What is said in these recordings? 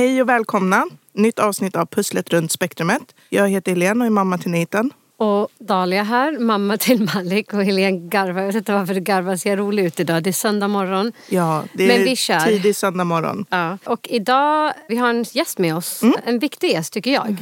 Hej och välkomna! Nytt avsnitt av Pusslet runt spektrumet. Jag heter Helene och är mamma till Nathan. Och Dalia här, mamma till Malik och Helene garvar. Jag vet inte varför du garvar, ser rolig ut idag. det är söndag morgon. Ja, det är Men vi kör. tidig söndag morgon. Ja. Och idag, vi har en gäst med oss. En viktig gäst tycker jag.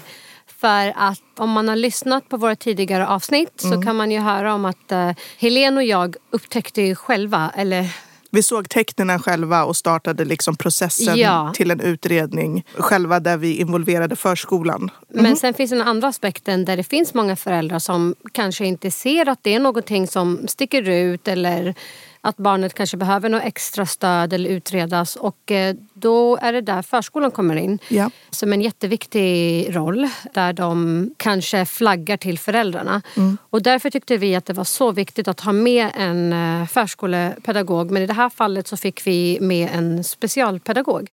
För att om man har lyssnat på våra tidigare avsnitt så kan man ju höra om att uh, Helene och jag upptäckte ju själva, eller Vi såg tecknen själva och startade liksom processen Ja. till en utredning själva där vi involverade förskolan. Men sen finns den andra aspekten där det finns många föräldrar som kanske inte ser att det är någonting som sticker ut eller att barnet kanske behöver något extra stöd eller utredas och eh, då är det där förskolan kommer in Ja. som en jätteviktig roll där de kanske flaggar till föräldrarna. Och därför tyckte vi att det var så viktigt att ha med en eh, förskolepedagog men i det här fallet så fick vi med en specialpedagog.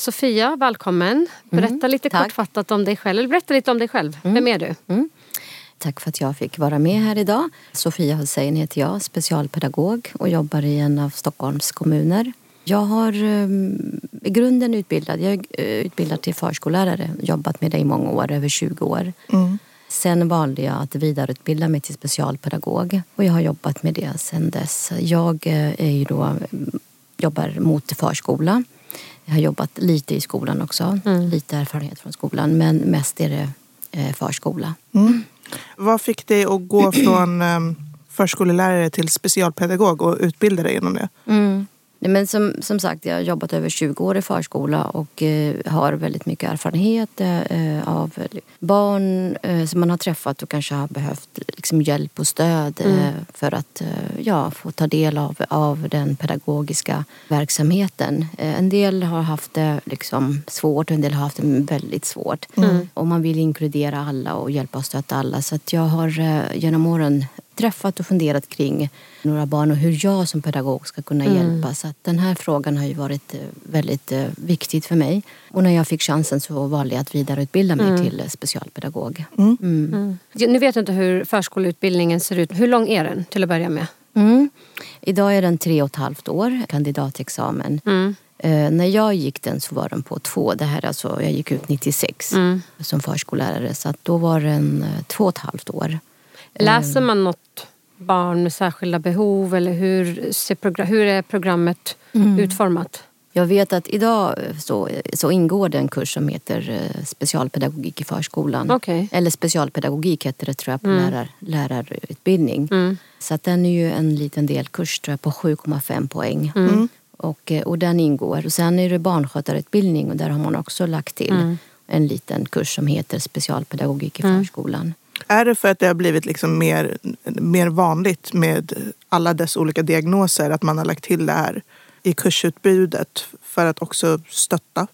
Sofia, välkommen. Berätta lite tack. kortfattat om dig själv. Eller berätta lite om dig själv. Vem är du? Tack för att jag fick vara med här idag. Sofia Hussein heter jag, specialpedagog och jobbar i en av Stockholms kommuner. Jag har um, i grunden utbildad, jag är eh, utbildad till förskollärare, jobbat med det i många år, över 20 år. Sen valde jag att vidareutbilda mig till specialpedagog och jag har jobbat med det sen dess. Jag eh, är ju då, mm, jobbar mot förskola. Jag har jobbat lite i skolan också, lite erfarenhet från skolan men mest är det eh, förskola. Vad fick dig att gå från um, förskollärare till specialpedagog och utbilda dig inom det? Nej, men som, som sagt, jag har jobbat över 20 år i förskola och eh, har väldigt mycket erfarenhet eh, av barn eh, som man har träffat och kanske har behövt liksom, hjälp och stöd eh, för att eh, ja, få ta del av, av den pedagogiska verksamheten. Eh, en del har haft det liksom, svårt och en del har haft det väldigt svårt. Och man vill inkludera alla och hjälpa och stötta alla. Så att jag har eh, genom åren träffat och funderat kring några barn och hur jag som pedagog ska kunna hjälpa. Så att den här frågan har ju varit eh, väldigt eh, viktigt för mig. Och när jag fick chansen så valde jag att vidareutbilda mig till eh, specialpedagog. Nu vet jag inte hur förskoleutbildningen ser ut. Hur lång är den till att börja med? Mm. Idag är den tre och ett halvt år, kandidatexamen. Eh, när jag gick den så var den på två. Det här är alltså, jag gick ut 96 som förskollärare så att då var den eh, två och ett halvt år. Läser man något barn med särskilda behov eller hur, ser hur är programmet utformat? Jag vet att idag så, så ingår det en kurs som heter eh, specialpedagogik i förskolan. Okej. Eller specialpedagogik heter det tror jag på lärar, lärarutbildning. Så att den är ju en liten delkurs tror jag på 7,5 poäng. Och, eh, och den ingår. Och sen är det barnskötarutbildning och där har man också lagt till en liten kurs som heter specialpedagogik i förskolan. Är det för att det har blivit liksom mer, mer vanligt med alla dess olika diagnoser att man har lagt till det här i kursutbudet för att också stötta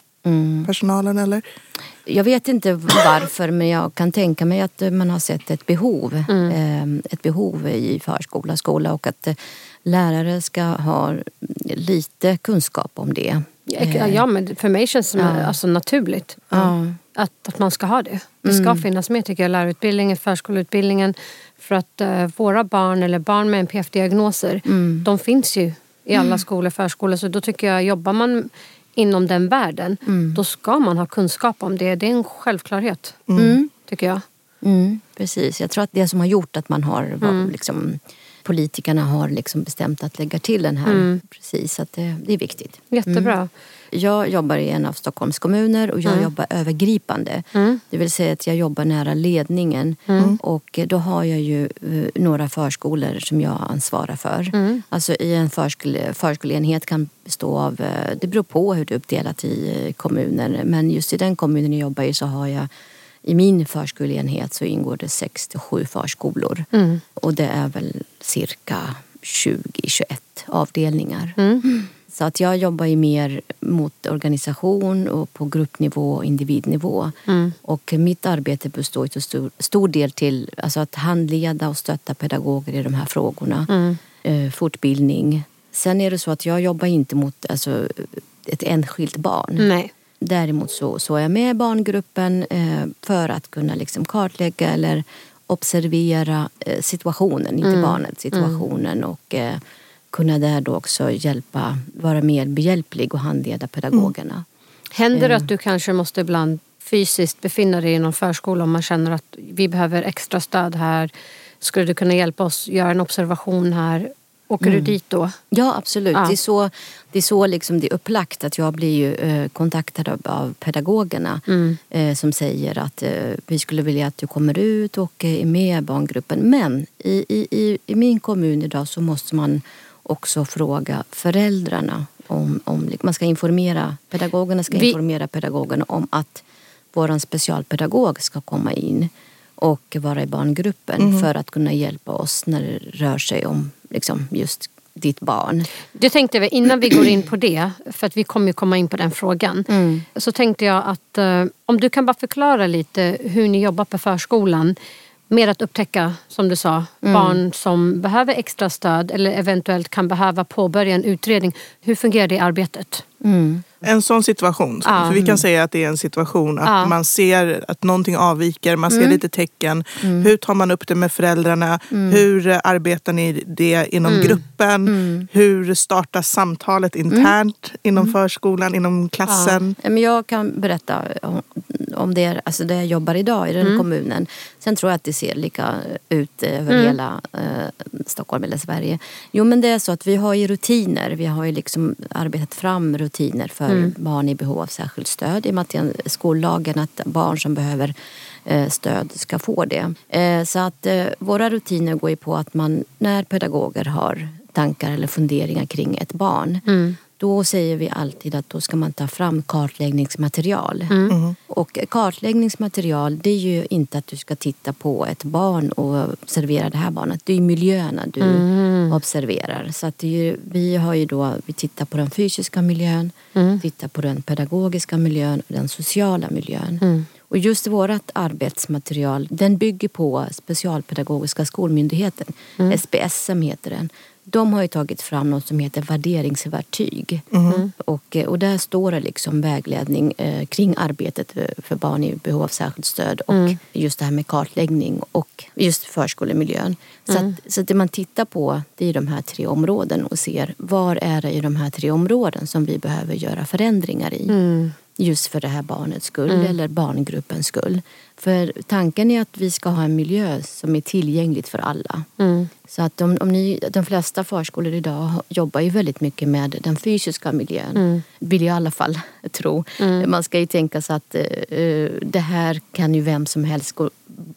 personalen eller? Jag vet inte varför men jag kan tänka mig att man har sett ett behov. eh, Ett behov i förskola, skola och att lärare ska ha lite kunskap om det. Ja, Ja, men för mig känns det som alltså, naturligt Ja. att, att man ska ha det. Det ska finnas med tycker jag, lärarutbildningen, förskoleutbildningen. För att eh, våra barn eller barn med NPF-diagnoser, de finns ju i alla skolor, förskolor. Så då tycker jag, jobbar man inom den världen, då ska man ha kunskap om det. Det är en självklarhet, tycker jag. Mm, precis, jag tror att det som har gjort att man har var, liksom, politikerna har liksom bestämt att lägga till den här. Precis, att det, det är viktigt. Jättebra. Jag jobbar i en av Stockholms kommuner och jag jobbar övergripande. Det vill säga att jag jobbar nära ledningen. Och då har jag ju eh, några förskolor som jag ansvarar för. Alltså i en förskole, förskoleenhet kan bestå av, eh, det beror på hur det är uppdelat i eh, kommuner. Men just i den kommunen jag jobbar i så har jag i min förskoleenhet så ingår det 6 till 7 förskolor. Och det är väl cirka 20-21 avdelningar. Så att jag jobbar ju mer mot organisation och på gruppnivå och individnivå. Och mitt arbete består till stor, stor del till alltså att handleda och stötta pedagoger i de här frågorna. Eh, fortbildning. Sen är det så att jag jobbar inte mot alltså, ett enskilt barn. Nej. Däremot så, så är jag med barngruppen eh, för att kunna liksom kartlägga eller observera eh, situationen, inte Mm. barnet, situationen och eh, kunna där då också hjälpa, vara mer behjälplig och handleda pedagogerna. Händer det att du kanske måste ibland fysiskt befinna dig i någon förskola om man känner att vi behöver extra stöd här? Skulle du kunna hjälpa oss göra en observation här? Åker Mm. du dit då? Ja absolut. Ja. Det är så, det är så liksom det är upplagt att jag blir ju eh, kontaktad av, av pedagogerna Mm. eh, som säger att eh, vi skulle vilja att du kommer ut och är med i barngruppen. Men i, i, i, i min kommun idag så måste man också fråga föräldrarna om, om man ska informera, pedagogerna ska Vi- informera pedagogerna om att vår specialpedagog ska komma in och vara i barngruppen för att kunna hjälpa oss när det rör sig om liksom, just ditt barn. Det tänkte jag, innan vi går in på det, för att vi kommer komma in på den frågan. Mm. Så tänkte jag att eh, om du kan bara förklara lite hur ni jobbar på förskolan. Med att upptäcka, som du sa, Mm. barn som behöver extra stöd eller eventuellt kan behöva påbörja en utredning. Hur fungerar det arbetet? Mm. En sån situation, Ja. för vi kan säga att det är en situation att Ja. man ser att någonting avviker, man ser lite tecken. Hur tar man upp det med föräldrarna? Hur eh, arbetar ni det inom gruppen? Hur startas samtalet internt inom förskolan, inom klassen? Ja, men jag kan berätta om- om det, alltså där jag jobbar idag i den kommunen. Sen tror jag att det ser lika ut över hela eh, Stockholm eller Sverige. Jo men det är så att vi har ju rutiner. Vi har ju liksom arbetat fram rutiner för barn i behov av särskilt stöd. I och med att det är en skollagen att barn som behöver eh, stöd ska få det. Eh, så att eh, våra rutiner går ju på att man när pedagoger har tankar eller funderingar kring ett barn då säger vi alltid att då ska man ta fram kartläggningsmaterial. Och kartläggningsmaterial det är ju inte att du ska titta på ett barn och observera det här barnet. Det är miljöerna du observerar. Så att det är ju, vi har ju då, vi tittar på den fysiska miljön, tittar på den pedagogiska miljön och den sociala miljön. Och just vårt arbetsmaterial den bygger på Specialpedagogiska skolmyndigheten, SPSM heter den. De har ju tagit fram något som heter värderingsvertyg. Och, eh, och där står det liksom vägledning eh, kring arbetet för- för barn i behov av särskilt stöd och just det här med kartläggning och just förskolemiljön. Så, att, så att det man tittar på det är de här tre områden och ser var är det i de här tre områden som vi behöver göra förändringar i. Just för det här barnets skull eller barngruppens skull. För tanken är att vi ska ha en miljö som är tillgängligt för alla. Så att om, om ni, de flesta förskolor idag jobbar ju väldigt mycket med den fysiska miljön. Vill jag i alla fall tro. Man ska ju tänka sig att eh, det här kan ju vem som helst,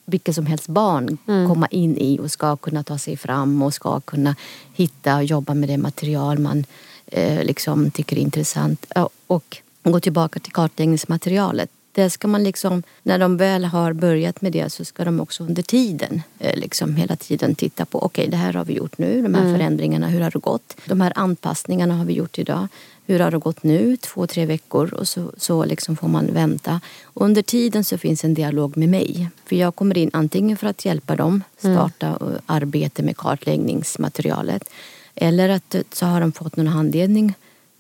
vilket som helst barn komma in i och ska kunna ta sig fram och ska kunna hitta och jobba med det material man eh, liksom tycker är intressant. Ja, Och gå tillbaka till kartläggningsmaterialet. Det ska man liksom, när de väl har börjat med det så ska de också under tiden eh, liksom hela tiden titta på okej det här har vi gjort nu, de här förändringarna, hur har det gått? De här anpassningarna har vi gjort idag. Hur har det gått nu? Två, tre veckor och så, så liksom får man vänta. Och under tiden så finns en dialog med mig. För jag kommer in antingen för att hjälpa dem starta eh, arbete med kartläggningsmaterialet. Eller att eh, så har de fått någon handledning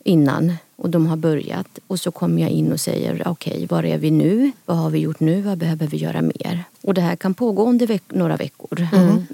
innan och de har börjat och så kommer jag in och säger okej, var är vi nu? Vad har vi gjort nu? Vad behöver vi göra mer? Och det här kan pågå under veck- några veckor. Mm,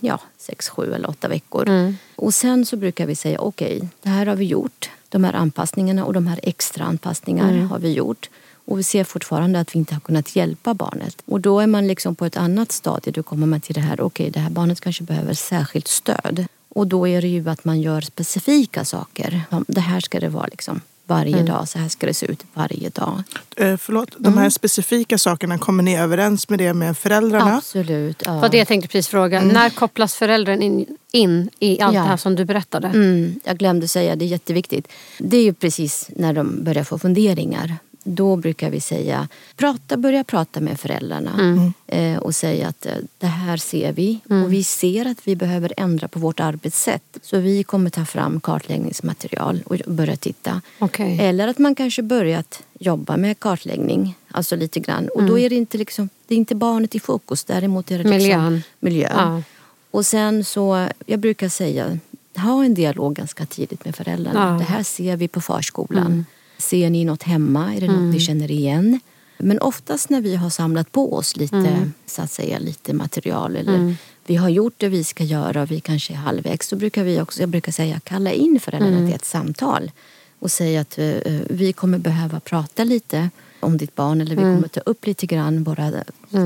Ja, sex, sju eller åtta veckor. Och sen så brukar vi säga okej, det här har vi gjort. De här anpassningarna och de här extra anpassningar har vi gjort. Och vi ser fortfarande att vi inte har kunnat hjälpa barnet. Och då är man liksom på ett annat stadie. Då kommer man till det här, okej det här barnet kanske behöver särskilt stöd. Och då är det ju att man gör specifika saker. Det här ska det vara liksom varje dag, så här ska det se ut varje dag. Eh, förlåt, de här specifika sakerna, kommer ni överens med det med föräldrarna? Absolut. Ja. Vad det jag tänkte precis fråga. När kopplas föräldern in, in i allt Ja. det här som du berättade? Mm, jag glömde säga, det är jätteviktigt. Det är ju precis när de börjar få funderingar. Då brukar vi säga, prata, börja prata med föräldrarna eh, och säga att eh, det här ser vi och vi ser att vi behöver ändra på vårt arbetssätt. Så vi kommer ta fram kartläggningsmaterial och börja titta. Okej. Eller att man kanske börjat jobba med kartläggning, alltså lite grann. Och då är det inte, liksom, det är inte barnet i fokus, däremot är det liksom Miljön. miljön. Ja. Och sen så, jag brukar säga, ha en dialog ganska tidigt med föräldrarna. Ja. Det här ser vi på förskolan. Ser ni något hemma? Är det något ni känner igen? Men oftast när vi har samlat på oss lite, så att säga, lite material eller vi har gjort det vi ska göra och vi kanske är halvvägs. Så brukar vi också, jag brukar säga kalla in föräldrarna till ett samtal och säga att uh, vi kommer behöva prata lite om ditt barn eller vi kommer ta upp lite grann våra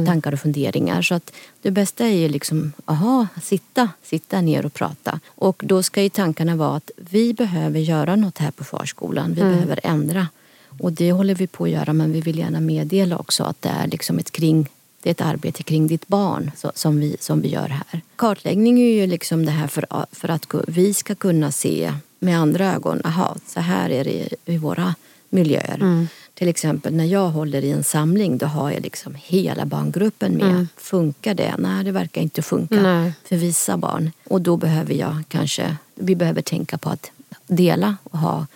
tankar och funderingar. Så att det bästa är ju liksom, aha, sitta, sitta ner och prata. Och då ska ju tankarna vara att vi behöver göra något här på förskolan. Vi behöver ändra. Och det håller vi på att göra men vi vill gärna meddela också att det är liksom ett kring det är ett arbete kring ditt barn så, som, vi, som vi gör här. Kartläggning är ju liksom det här för, för att vi ska kunna se med andra ögon. Aha, så här är det i våra miljöer. Mm. Till exempel när jag håller i en samling då har jag liksom hela barngruppen med. Mm. Funkar det? Nej, det verkar inte funka Nej. för vissa barn. Och då behöver jag kanske, vi behöver tänka på att dela och ha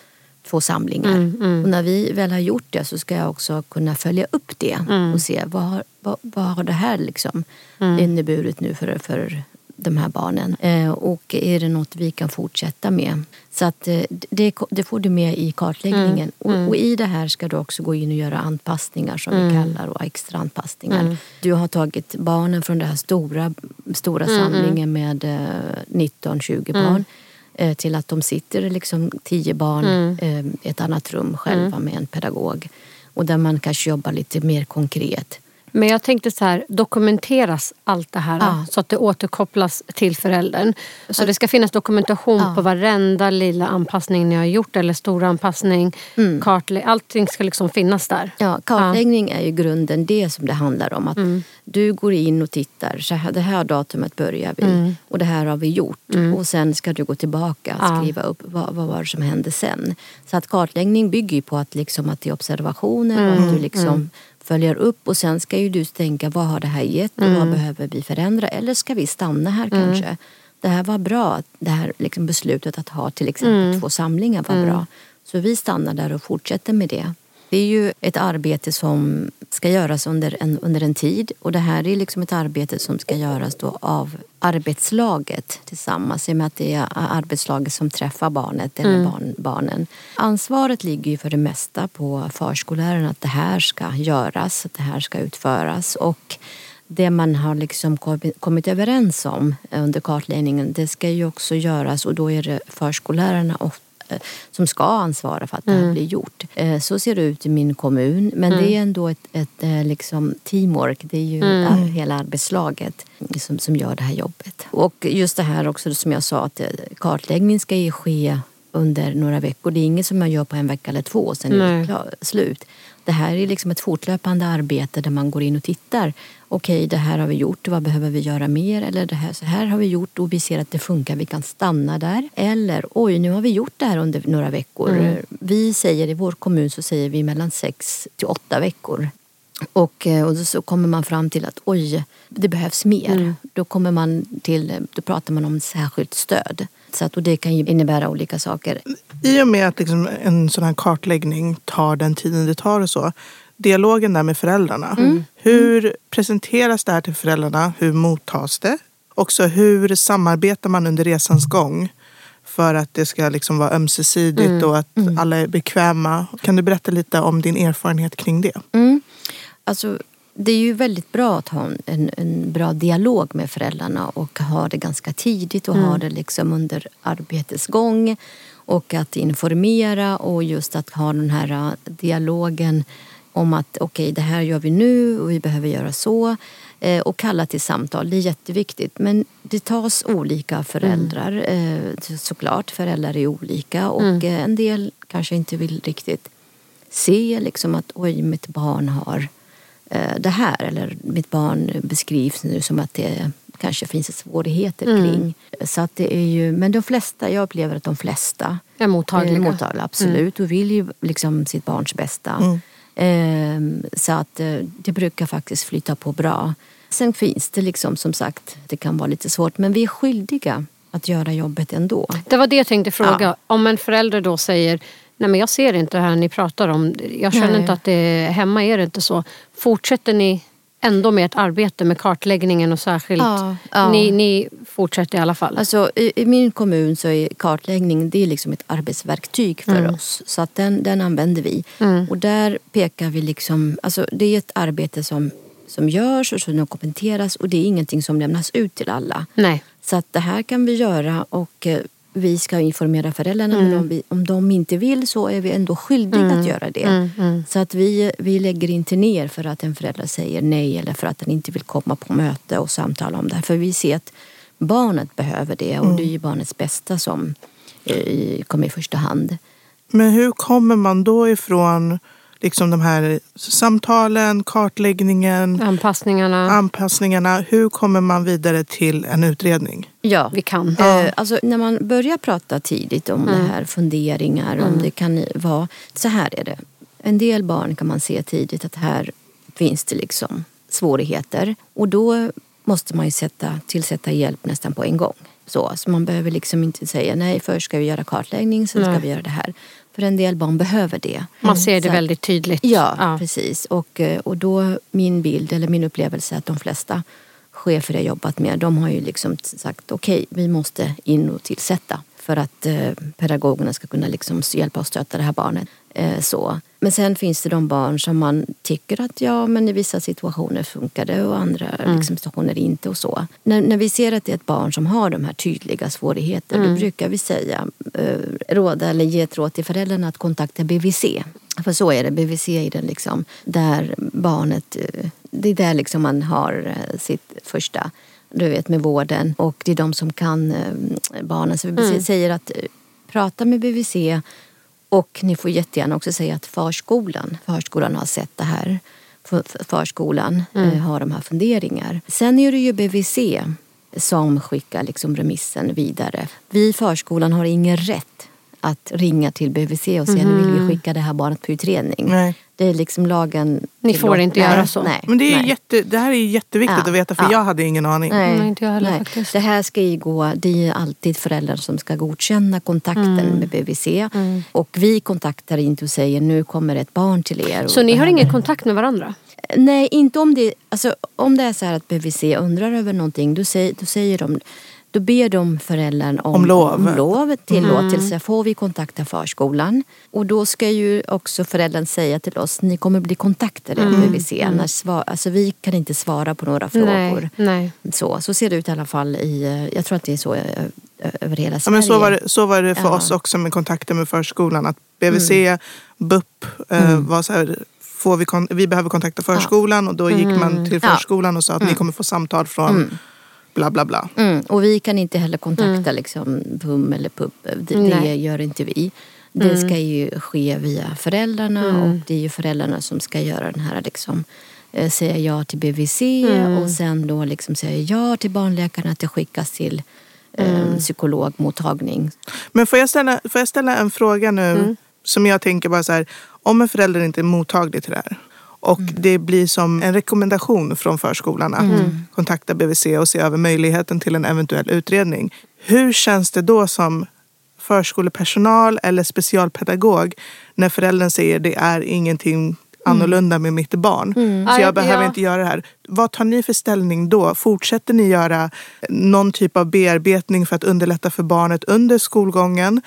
två samlingar. Mm, mm. Och när vi väl har gjort det så ska jag också kunna följa upp det mm. och se vad har, vad, vad har det här liksom mm. inneburit nu för, för de här barnen. Eh, och är det något vi kan fortsätta med? Så att eh, det, det, får du med i kartläggningen. Mm. Och, mm. och, i det här ska du också gå in och göra anpassningar som vi kallar och extra anpassningar. Du har tagit barnen från den här stora, stora samlingen med eh, 19-20 barn Eh, till att de sitter liksom tio barn mm. i ett annat rum själva mm. med en pedagog. Och där man kanske jobbar lite mer konkret. Men jag tänkte så här, dokumenteras allt det här ja. så att det återkopplas till föräldern. Så det ska finnas dokumentation ja. på varenda lilla anpassning ni har gjort eller stora anpassning. Mm. Kartlägg, allting ska liksom finnas där. Ja, kartläggning ja. är ju grunden det som det handlar om. Att mm. Du går in och tittar, så här, det här datumet börjar vi mm. och det här har vi gjort. Mm. Och sen ska du gå tillbaka och skriva upp vad, vad var det som hände sen. Så att kartläggning bygger ju på att, liksom, att det är observationer och att mm. du liksom mm följer upp och sen ska ju du tänka vad har det här gett och mm. vad behöver vi förändra eller ska vi stanna här mm. kanske? Det här var bra, det här liksom beslutet att ha till exempel mm. två samlingar var bra. Mm. Så vi stannar där och fortsätter med det. Det är ju ett arbete som ska göras under en, under en tid och det här är liksom ett arbete som ska göras då av arbetslaget tillsammans i och med att det är arbetslaget som träffar barnet eller mm. barn, barnen. Ansvaret ligger ju för det mesta på förskolläraren att det här ska göras, att det här ska utföras och det man har liksom kommit överens om under kartläggningen det ska ju också göras och då är det förskollärarna ofta som ska ansvara för att det här mm. blir gjort. Eh, så ser det ut i min kommun. Men mm. det är ändå ett, ett eh, liksom teamwork. Det är ju mm. hela arbetslaget som, som gör det här jobbet. Och just det här också som jag sa att kartläggning ska ju ske under några veckor. Det är inget som man gör på en vecka eller två och sen är det slut. Det här är liksom ett fortlöpande arbete där man går in och tittar. Okej, okay, det här har vi gjort, vad behöver vi göra mer? Eller det här, så här har vi gjort och vi ser att det funkar, vi kan stanna där. Eller oj, nu har vi gjort det här under några veckor. Mm. Vi säger i vår kommun så säger vi mellan sex till åtta veckor. Och, eh, och så kommer man fram till att oj, det behövs mer. Mm. Då, kommer man till, då pratar man om särskilt stöd. Så att, och det kan ju innebära olika saker. I och med att liksom en sån här kartläggning tar den tiden det tar och så. Dialogen där med föräldrarna. Mm. Hur presenteras det här till föräldrarna? Hur mottas det? Också hur samarbetar man under resans gång? För att det ska liksom vara ömsesidigt mm. och att mm. alla är bekväma. Kan du berätta lite om din erfarenhet kring det? Mm. Alltså, det är ju väldigt bra att ha en, en bra dialog med föräldrarna och ha det ganska tidigt och mm. ha det liksom under arbetets gång. Och att informera och just att ha den här äh, dialogen om att okej, okay, det här gör vi nu och vi behöver göra så. Eh, och kalla till samtal, det är jätteviktigt. Men det tas olika föräldrar mm. eh, såklart. Föräldrar är olika och mm. Eh, en del kanske inte vill riktigt se liksom att oj, mitt barn har det här. Eller mitt barn beskrivs nu som att det kanske finns svårigheter mm. kring. Så att det är ju, men de flesta, jag upplever att de flesta är mottagliga. Är mottagliga absolut, mm. och vill ju liksom sitt barns bästa. Mm. Ehm, så att eh, det brukar faktiskt flyta på bra. Sen finns det liksom som sagt, det kan vara lite svårt, men vi är skyldiga att göra jobbet ändå. Det var det jag tänkte fråga. Ja. Om en förälder då säger Nej men jag ser inte det här ni pratar om. Jag känner Nej. inte att det är hemma är det inte så. Fortsätter ni ändå med ett arbete med kartläggningen och särskilt. Ja, ja. Ni, ni fortsätter i alla fall. Alltså, i, I min kommun så är kartläggning det är liksom ett arbetsverktyg för Mm. oss. Så att den, den använder vi. Och där pekar vi liksom, alltså det är ett arbete som, som görs och som dokumenteras och det är ingenting som lämnas ut till alla. Nej. Så att det här kan vi göra och eh, vi ska informera föräldrarna men om, vi, om de inte vill så är vi ändå skyldiga att göra det. Så att vi, vi lägger inte ner för att en förälder säger nej eller för att den inte vill komma på möte och samtala om det här. För vi ser att barnet behöver det och det är ju barnets bästa som eh, kommer i första hand. Men hur kommer man då ifrån liksom de här samtalen, kartläggningen, Anpassningarna. anpassningarna? Hur kommer man vidare till en utredning? Ja, Vi kan. Eh, alltså, när man börjar prata tidigt om det här, funderingar, om det kan vara... Så här är det. En del barn kan man se tidigt att här finns det liksom svårigheter. Och då måste man ju sätta, tillsätta hjälp nästan på en gång. Så, så man behöver liksom inte säga nej, först ska vi göra kartläggning, sen ska Nej. vi göra det här. För en del barn behöver det. Man ser det väldigt tydligt. Ja, precis. Och, eh, och då min bild eller min upplevelse är att de flesta chefer jag jobbat med de har ju liksom sagt okej, vi måste in och tillsätta för att eh, pedagogerna ska kunna liksom hjälpa och stötta det här barnet. Eh, så. Men sen finns det de barn som man tycker att ja, men i vissa situationer funkar det och andra liksom, situationer inte och så. När, när vi ser att det är ett barn som har de här tydliga svårigheter då brukar vi säga, eh, råda eller ge ett råd till föräldrarna att kontakta BVC. För så är det, BVC är den liksom där barnet, eh, det är där liksom man har eh, sitt första, du vet med vården och det är de som kan barnen. Så BVC säger att prata med BVC och ni får jättegärna också säga att förskolan, förskolan har sett det här. För- för- Förskolan eh, har de här funderingar. Sen är det ju BVC som skickar liksom remissen vidare. Vi i förskolan har ingen rätt att ringa till BVC och säga nu vill vi skicka det här barnet på utredning. Nej. Det är liksom lagen... Ni får tillåter- inte nej, göra så. Nej, Men det, är nej. jätte, det här är jätteviktigt Ja, att veta för ja. jag hade ingen aning. Nej, Nej, inte jag heller faktiskt. Det här ska ju gå, det är alltid föräldrar som ska godkänna kontakten Mm. med BVC. Och vi kontaktar inte och säger nu kommer ett barn till er. Så ni har ingen kontakt med varandra? Nej, inte om det, alltså, om det är så här att BVC undrar över någonting då säger, då säger de då ber de föräldern om, Om lov. om lov tillåtelse. Får vi kontakta förskolan? Och då ska ju också föräldern säga till oss, ni kommer bli kontaktade av BVC. Annars svar, alltså, vi kan inte svara på några frågor. Nej. nej. Så, så ser det ut i alla fall i, jag tror att det är så över hela Ja, Sverige. men så, var det, så var det för Ja. oss också med kontakter med förskolan. Att BVC, Mm. BUP eh, var så här, får vi, vi behöver kontakta förskolan och då gick man till Ja. förskolan och sa att ni kommer få samtal från bla bla bla. Mm, och vi kan inte heller kontakta liksom, PUM eller PUB. Det, det gör inte vi. Det ska ju ske via föräldrarna och det är ju föräldrarna som ska göra den här liksom, eh, säga ja till BVC och sen då liksom säga ja till barnläkaren att det skickas till eh, psykologmottagning. Men får jag ställa, får jag ställa en fråga nu Mm. som jag tänker bara så här. Om en förälder inte är mottaglig till det här och Mm. det blir som en rekommendation från förskolan att kontakta BVC och se över möjligheten till en eventuell utredning. Hur känns det då som förskolepersonal eller specialpedagog när föräldern säger det är ingenting annorlunda med mitt barn. Så Ja, jag behöver ja. inte göra det här. Vad tar ni för ställning då? Fortsätter ni göra någon typ av bearbetning för att underlätta för barnet under skolgången?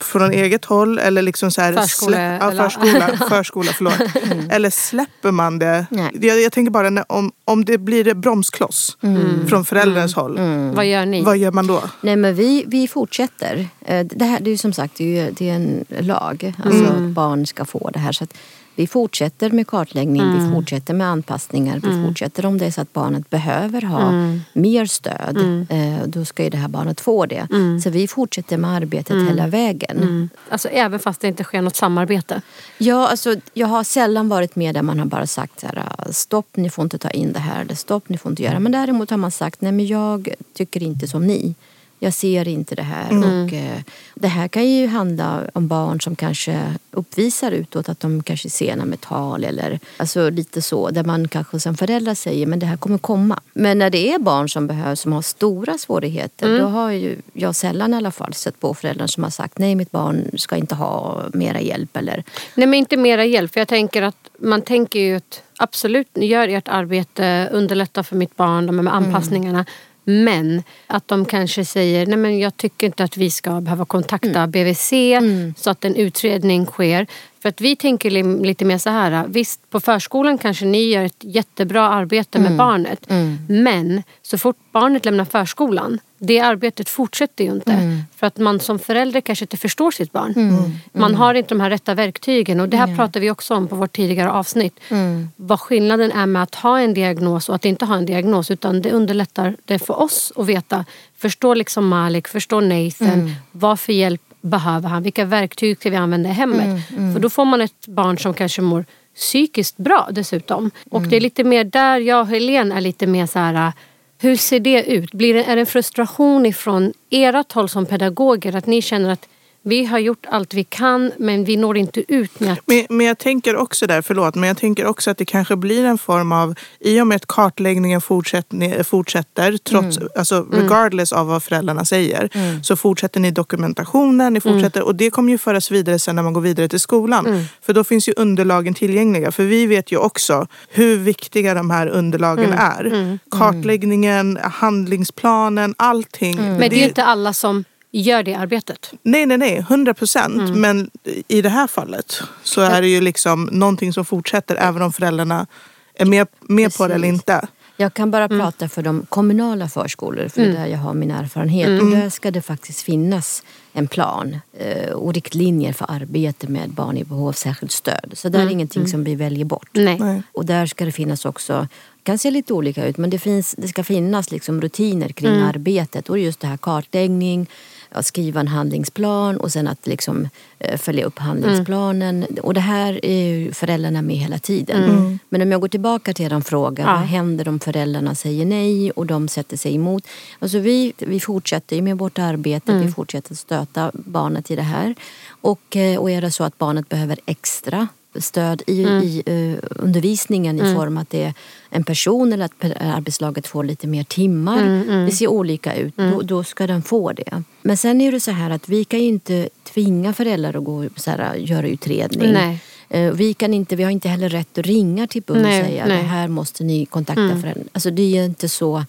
Från eget håll eller liksom så här Förskole- släpp- ja, eller- förskola, förskola förlåt. Eller släpper man det? Nej. Jag, jag tänker bara när, om, om det blir en bromskloss från förälderns håll. Vad gör ni? Vad gör man då? Nej men vi, vi fortsätter. Eh, Det, här, det är ju som sagt det är, det en lag. Alltså att barn ska få det här. Så att vi fortsätter med kartläggning, vi fortsätter med anpassningar. Vi fortsätter om det är så att barnet behöver ha mer stöd. eh, Då ska ju det här barnet få det. Så vi fortsätter med arbetet hela vägen. Alltså även fast det inte sker något samarbete? Ja, alltså, jag har sällan varit med där man har bara sagt så här, "Ah, stopp, ni får inte ta in det här eller stopp, ni får inte göra. Men däremot har man sagt, nej men jag tycker inte som ni. Jag ser inte det här. Och, eh, det här kan ju handla om barn som kanske uppvisar utåt att de kanske är sena med tal eller alltså lite så. Där man kanske som förälder säger men det här kommer komma. Men när det är barn som behöver, som har stora svårigheter då har ju jag sällan i alla fall sett på föräldrar som har sagt nej mitt barn ska inte ha mera hjälp eller Nej men inte mera hjälp. För jag tänker att man tänker ju att absolut, ni gör ert arbete, underlätta för mitt barn de med anpassningarna. Men att de kanske säger nej men jag tycker inte att vi ska behöva kontakta BVC så att en utredning sker. För att vi tänker li- lite mer så här. Visst, på förskolan kanske ni gör ett jättebra arbete med barnet. Men så fort barnet lämnar förskolan, det arbetet fortsätter ju inte. För att man som förälder kanske inte förstår sitt barn. Man har inte de här rätta verktygen. Och det här pratar vi också om på vårt tidigare avsnitt. Vad skillnaden är med att ha en diagnos och att inte ha en diagnos. Utan det underlättar det för oss att veta. Förstår liksom Malik, förstår Nathan. Vad för hjälp behöver han? Vilka verktyg ska vi använda i hemmet? För då får man ett barn som kanske mår psykiskt bra dessutom. Och det är lite mer där jag och Helene är lite mer så här hur ser det ut? Blir det, är det en frustration ifrån ert håll som pedagoger att ni känner att vi har gjort allt vi kan men vi når inte ut med att... Men, men jag tänker också där, förlåt, men jag tänker också att det kanske blir en form av, i och med att kartläggningen fortsätter, fortsätter trots, alltså regardless av vad föräldrarna säger, så fortsätter ni dokumentationen, ni fortsätter, och det kommer ju föras vidare sen när man går vidare till skolan. För då finns ju underlagen tillgängliga. För vi vet ju också hur viktiga de här underlagen är. Kartläggningen, handlingsplanen, allting. Men det är ju inte alla som gör det arbetet. Nej, nej, nej. 100 procent. Men i det här fallet så är det ju liksom någonting som fortsätter även om föräldrarna är med, med på det eller inte. Jag kan bara prata för de kommunala förskolor, för det är där jag har min erfarenhet. Och där ska det faktiskt finnas en plan eh, och riktlinjer för arbete med barn i behov av särskilt stöd. Så det är ingenting som vi väljer bort. Nej. Nej. Och där ska det finnas också, det kan se lite olika ut, men det, finns, det ska finnas liksom rutiner kring arbetet. Och just det här kartläggning, att skriva en handlingsplan och sen att liksom, eh, följa upp handlingsplanen. Och det här är ju föräldrarna med hela tiden. Men om jag går tillbaka till er fråga, Ja. vad händer om föräldrarna säger nej och de sätter sig emot? Alltså vi, vi fortsätter med vårt arbete, vi fortsätter stöta barnet i det här. Och, eh, och är det så att barnet behöver extra stöd i, i eh, undervisningen i form att det är en person eller att arbetslaget får lite mer timmar. Det ser olika ut. Då, då ska den få det. Men sen är det så här att vi kan ju inte tvinga föräldrar att gå så här, göra utredning. Nej. Eh, Vi, kan inte, vi har inte heller rätt att ringa till BUM och Nej, säga nej. det här måste ni kontakta föräldrar. Alltså det är ju inte så.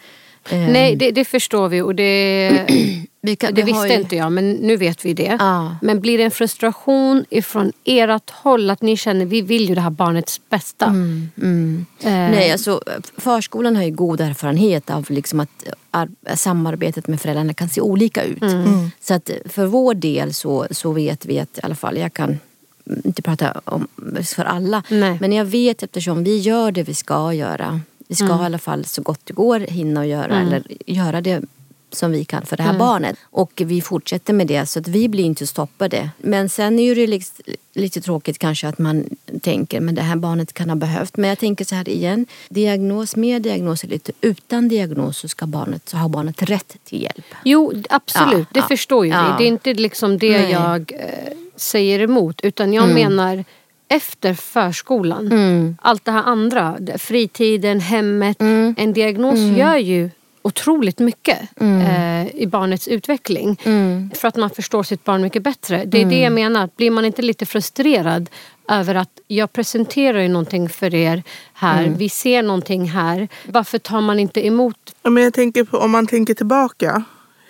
Eh, Nej, det, det förstår vi och det, vi kan, det vi visste ju- inte jag men nu vet vi det. Ja. Men blir det en frustration ifrån ert håll att ni känner vi vill ju det här barnets bästa? Mm, Eh, Nej, alltså, förskolan har ju god erfarenhet av liksom att ar- samarbetet med föräldrarna kan se olika ut. Mm. Så att för vår del så, så vet vi att i alla fall, jag kan inte prata om för alla, Nej. men jag vet eftersom vi gör det vi ska göra. Vi ska Mm. i alla fall så gott det går hinna och göra eller göra det som vi kan för det här Mm. barnet. Och vi fortsätter med det så att vi blir inte stoppade. Men sen är det liksom lite tråkigt kanske att man tänker men det här barnet kan ha behövt. Men jag tänker så här igen. Diagnos med diagnos eller lite utan diagnos så ska barnet, så har barnet rätt till hjälp. Jo, absolut. Ja, det ja, förstår ju ja. vi. Det är inte liksom det Nej. jag eh, säger emot. Utan jag menar efter förskolan. Mm. Allt det här andra. Fritiden, hemmet. En diagnos gör ju otroligt mycket eh, i barnets utveckling. För att man förstår sitt barn mycket bättre. Det är det jag menar. Blir man inte lite frustrerad över att jag presenterar ju någonting för er här. Vi ser någonting här. Varför tar man inte emot? Ja, Men jag tänker på, om man tänker tillbaka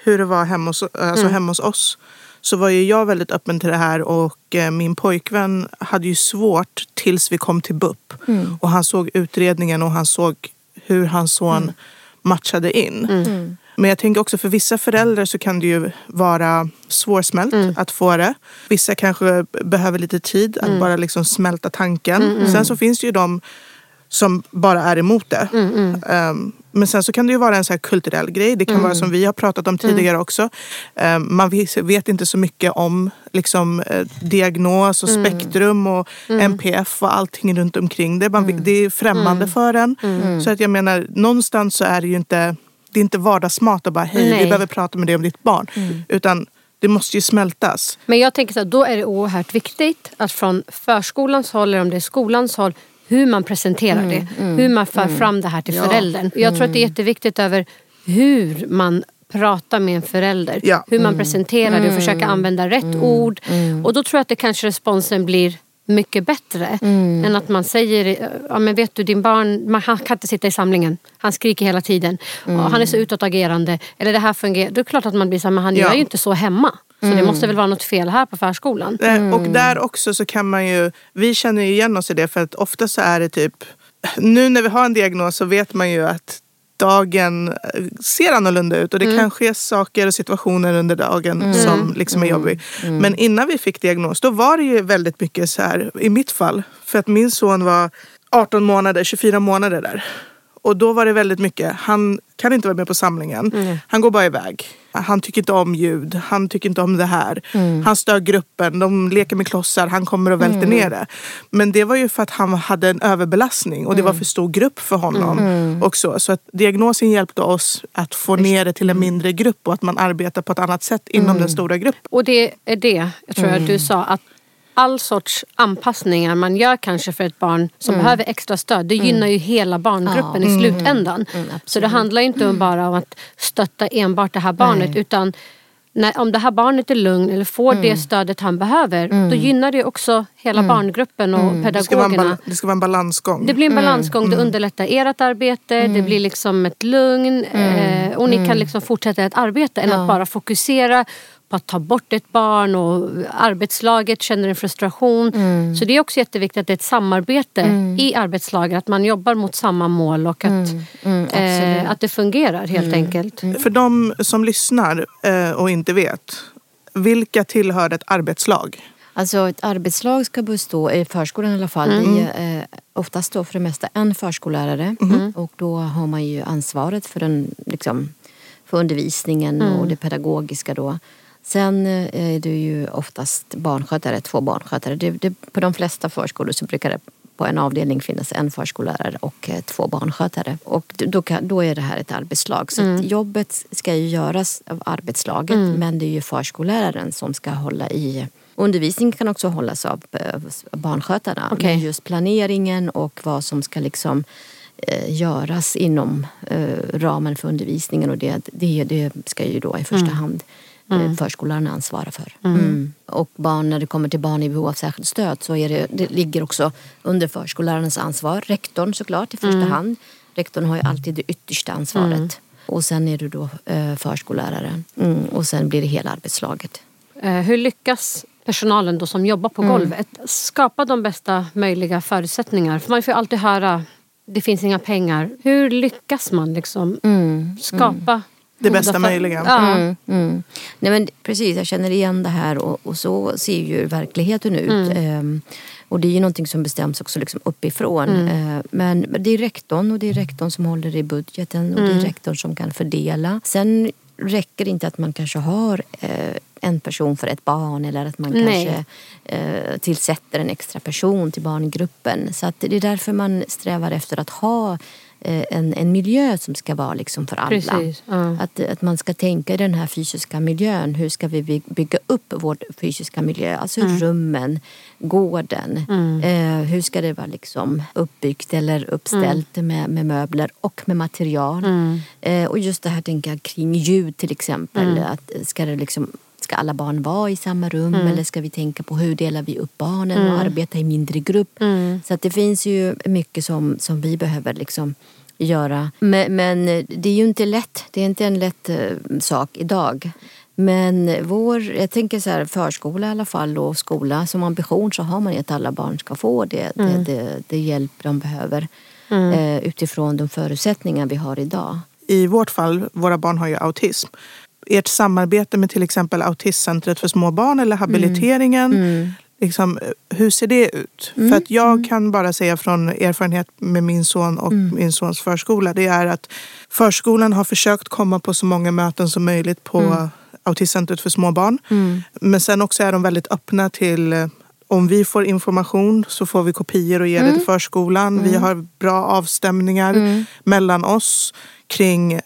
hur det var hemma hos, alltså hemma hos oss så var ju jag väldigt öppen till det här och eh, min pojkvän hade ju svårt tills vi kom till BUP. Och han såg utredningen och han såg hur hans son matchade in. Men jag tänker också för vissa föräldrar så kan det ju vara svårsmält att få det. Vissa kanske behöver lite tid att bara liksom smälta tanken. Sen så finns det ju de som bara är emot det. Um, men sen så kan det ju vara en så kulturell grej. Det kan vara som vi har pratat om tidigare också. Um, man vet, inte så mycket om liksom, eh, diagnos och spektrum och NPF och allting runt omkring det. Man, Det är främmande för en. Så att jag menar, någonstans så är det ju inte, det är inte vardagsmat att bara hej, Nej. vi behöver prata med dig om ditt barn. Utan det måste ju smältas. Men jag tänker så här, då är det oerhört viktigt att från förskolans håll eller om det är skolans håll hur man presenterar det. Hur man för fram det här till föräldern. Jag tror att det är jätteviktigt över hur man pratar med en förälder. Ja. Hur man presenterar det och försöker använda rätt ord. Och då tror jag att det kanske responsen blir mycket bättre än att man säger, ja men vet du din barn, man, han kan inte sitta i samlingen. Han skriker hela tiden. Han är så utåtagerande. Eller det här fungerar. Då är det klart att man blir så här, men han Ja. gör ju inte så hemma. Så det måste väl vara något fel här på förskolan. Eh, Och där också så kan man ju, vi känner ju igen oss i det för att ofta så är det typ, nu när vi har en diagnos så vet man ju att dagen eh, ser annorlunda ut. Och det kan ske saker och situationer under dagen som liksom är jobbig. Men innan vi fick diagnos då var det ju väldigt mycket så här, i mitt fall, för att min son var 18 månader, 24 månader där. Och då var det väldigt mycket, han kan inte vara med på samlingen. Han går bara iväg. Han tycker inte om ljud, han tycker inte om det här. Han stör gruppen, de leker med klossar, han kommer och välter ner det. Men det var ju för att han hade en överbelastning och det var för stor grupp för honom. också. Så att diagnosen hjälpte oss att få ner det till en mindre grupp och att man arbetar på ett annat sätt inom den stora gruppen. Och det är det, jag tror att du sa, att all sorts anpassningar man gör kanske för ett barn som behöver extra stöd, det gynnar ju hela barngruppen i slutändan. så det handlar inte om bara om att stötta enbart det här barnet utan när, om det här barnet är lugn eller får det stödet han behöver då gynnar det också hela barngruppen och Det ska, vara en, pedagogerna. det ska vara en balansgång. Det blir en balansgång, det underlättar ert arbete, det blir liksom ett lugn eh, och ni kan liksom fortsätta ett arbete än att bara fokusera på att ta bort ett barn och arbetslaget känner en frustration. Så det är också jätteviktigt att det är ett samarbete i arbetslaget, att man jobbar mot samma mål och att, eh, att det fungerar helt enkelt. För de som lyssnar eh, och inte vet, vilka tillhör ett arbetslag? Alltså ett arbetslag ska bestå, i förskolan i alla fall, Mm. är eh, oftast då för det mesta en förskollärare. Mm. Och då har man ju ansvaret för, den, liksom, för undervisningen Mm. och det pedagogiska då. Sen eh, är det ju oftast barnskötare, två barnskötare. Det, det, på de flesta förskolor så brukar det på en avdelning finnas en förskollärare och eh, två barnskötare. Och då, kan, då är det här ett arbetslag. Så Mm. jobbet ska ju göras av arbetslaget men det är ju förskolläraren som ska hålla i Undervisningen kan också hållas av eh, barnskötarna. Okej. Men just planeringen och vad som ska liksom eh, göras inom eh, ramen för undervisningen och det, det, det ska ju då i första hand eh, förskollärarna ansvara för. Mm. Och barn, när det kommer till barn i behov av särskilt stöd så är det, det ligger också under förskollärarnas ansvar. Rektorn såklart i första hand. Rektorn har ju alltid det yttersta ansvaret. Och sen är det då eh, förskolläraren. Mm. Och sen blir det hela arbetslaget. Eh, hur lyckas personalen då som jobbar på golvet skapa de bästa möjliga förutsättningar? För man får ju alltid höra det finns inga pengar. Hur lyckas man liksom skapa Det bästa för- möjliga. Ja. Mm, mm. Nej, men precis, jag känner igen det här och, och så ser ju verkligheten ut. Ehm, och det är ju någonting som bestäms också liksom uppifrån. Ehm, men det är rektorn och det är rektorn som håller i budgeten och det är rektorn som kan fördela. Sen räcker det inte att man kanske har eh, en person för ett barn eller att man Nej. kanske eh, tillsätter en extra person till barngruppen. Så att det är därför man strävar efter att ha en, en miljö som ska vara liksom för alla. Precis, ja. Att, att man ska tänka i den här fysiska miljön. Hur ska vi by- bygga upp vår fysiska miljö? Alltså rummen, gården. Eh, hur ska det vara liksom uppbyggt eller uppställt med, med möbler och med material. Eh, och just det här tänker jag kring ljud till exempel. Att, ska, det liksom, ska alla barn vara i samma rum eller ska vi tänka på hur delar vi upp barnen och arbeta i mindre grupp? Så att det finns ju mycket som, som vi behöver liksom göra. Men, men det är ju inte lätt. Det är inte en lätt eh, sak idag. Men vår, jag tänker så här, förskola i alla fall och skola som ambition så har man ju att alla barn ska få det, det, det, det hjälp de behöver eh, utifrån de förutsättningar vi har idag. I vårt fall, våra barn har ju autism. Ert samarbete med till exempel Autismcentret för små barn eller habiliteringen. Liksom, hur ser det ut? För att jag kan bara säga från erfarenhet med min son och min sons förskola. Det är att förskolan har försökt komma på så många möten som möjligt på Autismcentret för små barn. Men sen också är de väldigt öppna till eh, om vi får information så får vi kopior och ger det till förskolan. Vi har bra avstämningar mellan oss kring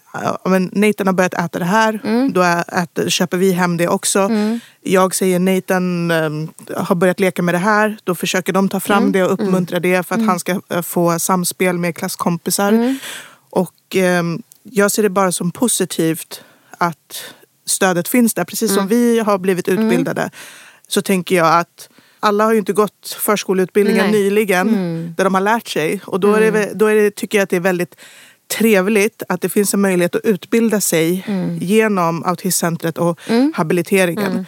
men Nathan har börjat äta det här. Då ä- äter, köper vi hem det också. Jag säger Nathan um, har börjat leka med det här. Då försöker de ta fram det och uppmuntra det för att han ska eh, få samspel med klasskompisar. Och ehm, jag ser det bara som positivt att stödet finns där. Precis som vi har blivit utbildade så tänker jag att alla har ju inte gått förskoleutbildningen Nej. nyligen där de har lärt sig. Och då, är det, väl- då är det, tycker jag att det är väldigt trevligt att det finns en möjlighet att utbilda sig genom Autismcentret och habiliteringen.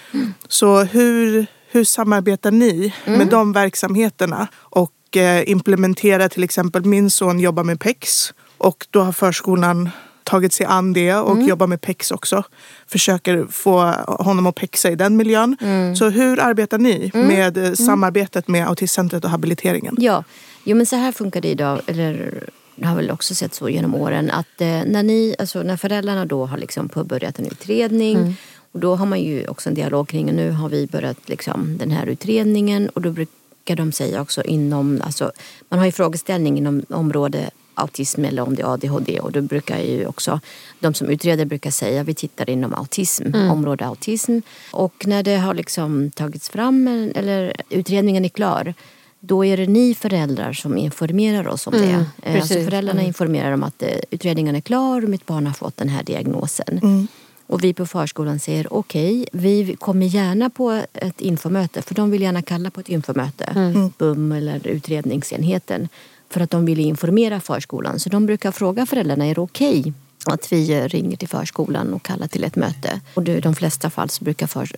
Så hur, hur samarbetar ni med de verksamheterna? Och eh, implementerar till exempel, min son jobbar med PEX och då har förskolan tagit sig an det och jobbar med PEX också. Försöker få honom att pexa i den miljön. Så hur arbetar ni med eh, samarbetet med Autismcentret och habiliteringen? Ja, jo, men så här funkar det idag. Eller har väl också sett så genom åren att eh, när, ni, alltså, när föräldrarna då har liksom påbörjat en utredning och då har man ju också en dialog kring nu har vi börjat liksom, den här utredningen och då brukar de säga också inom, alltså, man har ju frågeställning inom område autism eller om det är ADHD och då brukar ju också de som utreder brukar säga vi tittar inom autism, område autism. Och när det har liksom tagits fram eller utredningen är klar då är det ni föräldrar som informerar oss om det. Eh, Alltså precis. föräldrarna informerar om att eh, utredningen är klar och mitt barn har fått den här diagnosen. Och vi på förskolan säger okej, vi kommer gärna på ett infomöte för de vill gärna kalla på ett infomöte, BUM eller utredningsenheten för att de vill informera förskolan. Så de brukar fråga föräldrarna, är det okej att vi ringer till förskolan och kallar till ett möte? Och i de flesta fall så brukar för,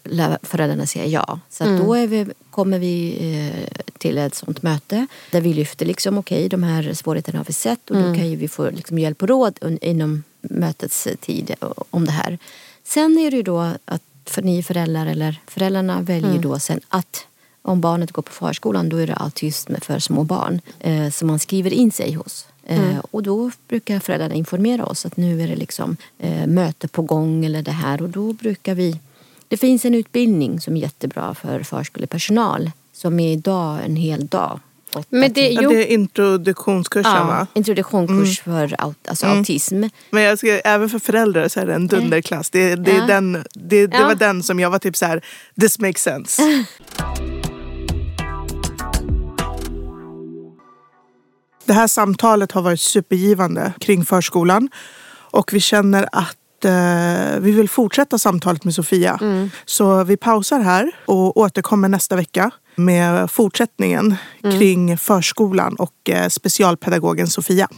föräldrarna säga ja. Så att då vi, kommer vi eh, till ett sånt möte där vi lyfter liksom okej, de här svårigheterna har vi sett och då kan ju vi få liksom hjälp och råd inom mötets tid eh, om det här. Sen är det ju då att för ni föräldrar eller föräldrarna väljer då sen att om barnet går på förskolan då är det autism för små barn eh, som man skriver in sig hos. Eh, och då brukar föräldrarna informera oss att nu är det liksom eh, möte på gång eller det här och då brukar vi det finns en utbildning som är jättebra för förskolepersonal som är idag en hel dag. Men det, Ja, jo, det är introduktionskursen Ja, va? introduktionskurs för aut- alltså autism. Men jag ska, även för föräldrar så är det en dunderklass. Det, det, är Ja. den, det, det Ja. var den som jag var typ så här, this makes sense. Det här samtalet har varit supergivande kring förskolan och vi känner att eh, vi vill fortsätta samtalet med Sofia. Så vi pausar här och återkommer nästa vecka med fortsättningen kring förskolan och eh, specialpedagogen Sofia.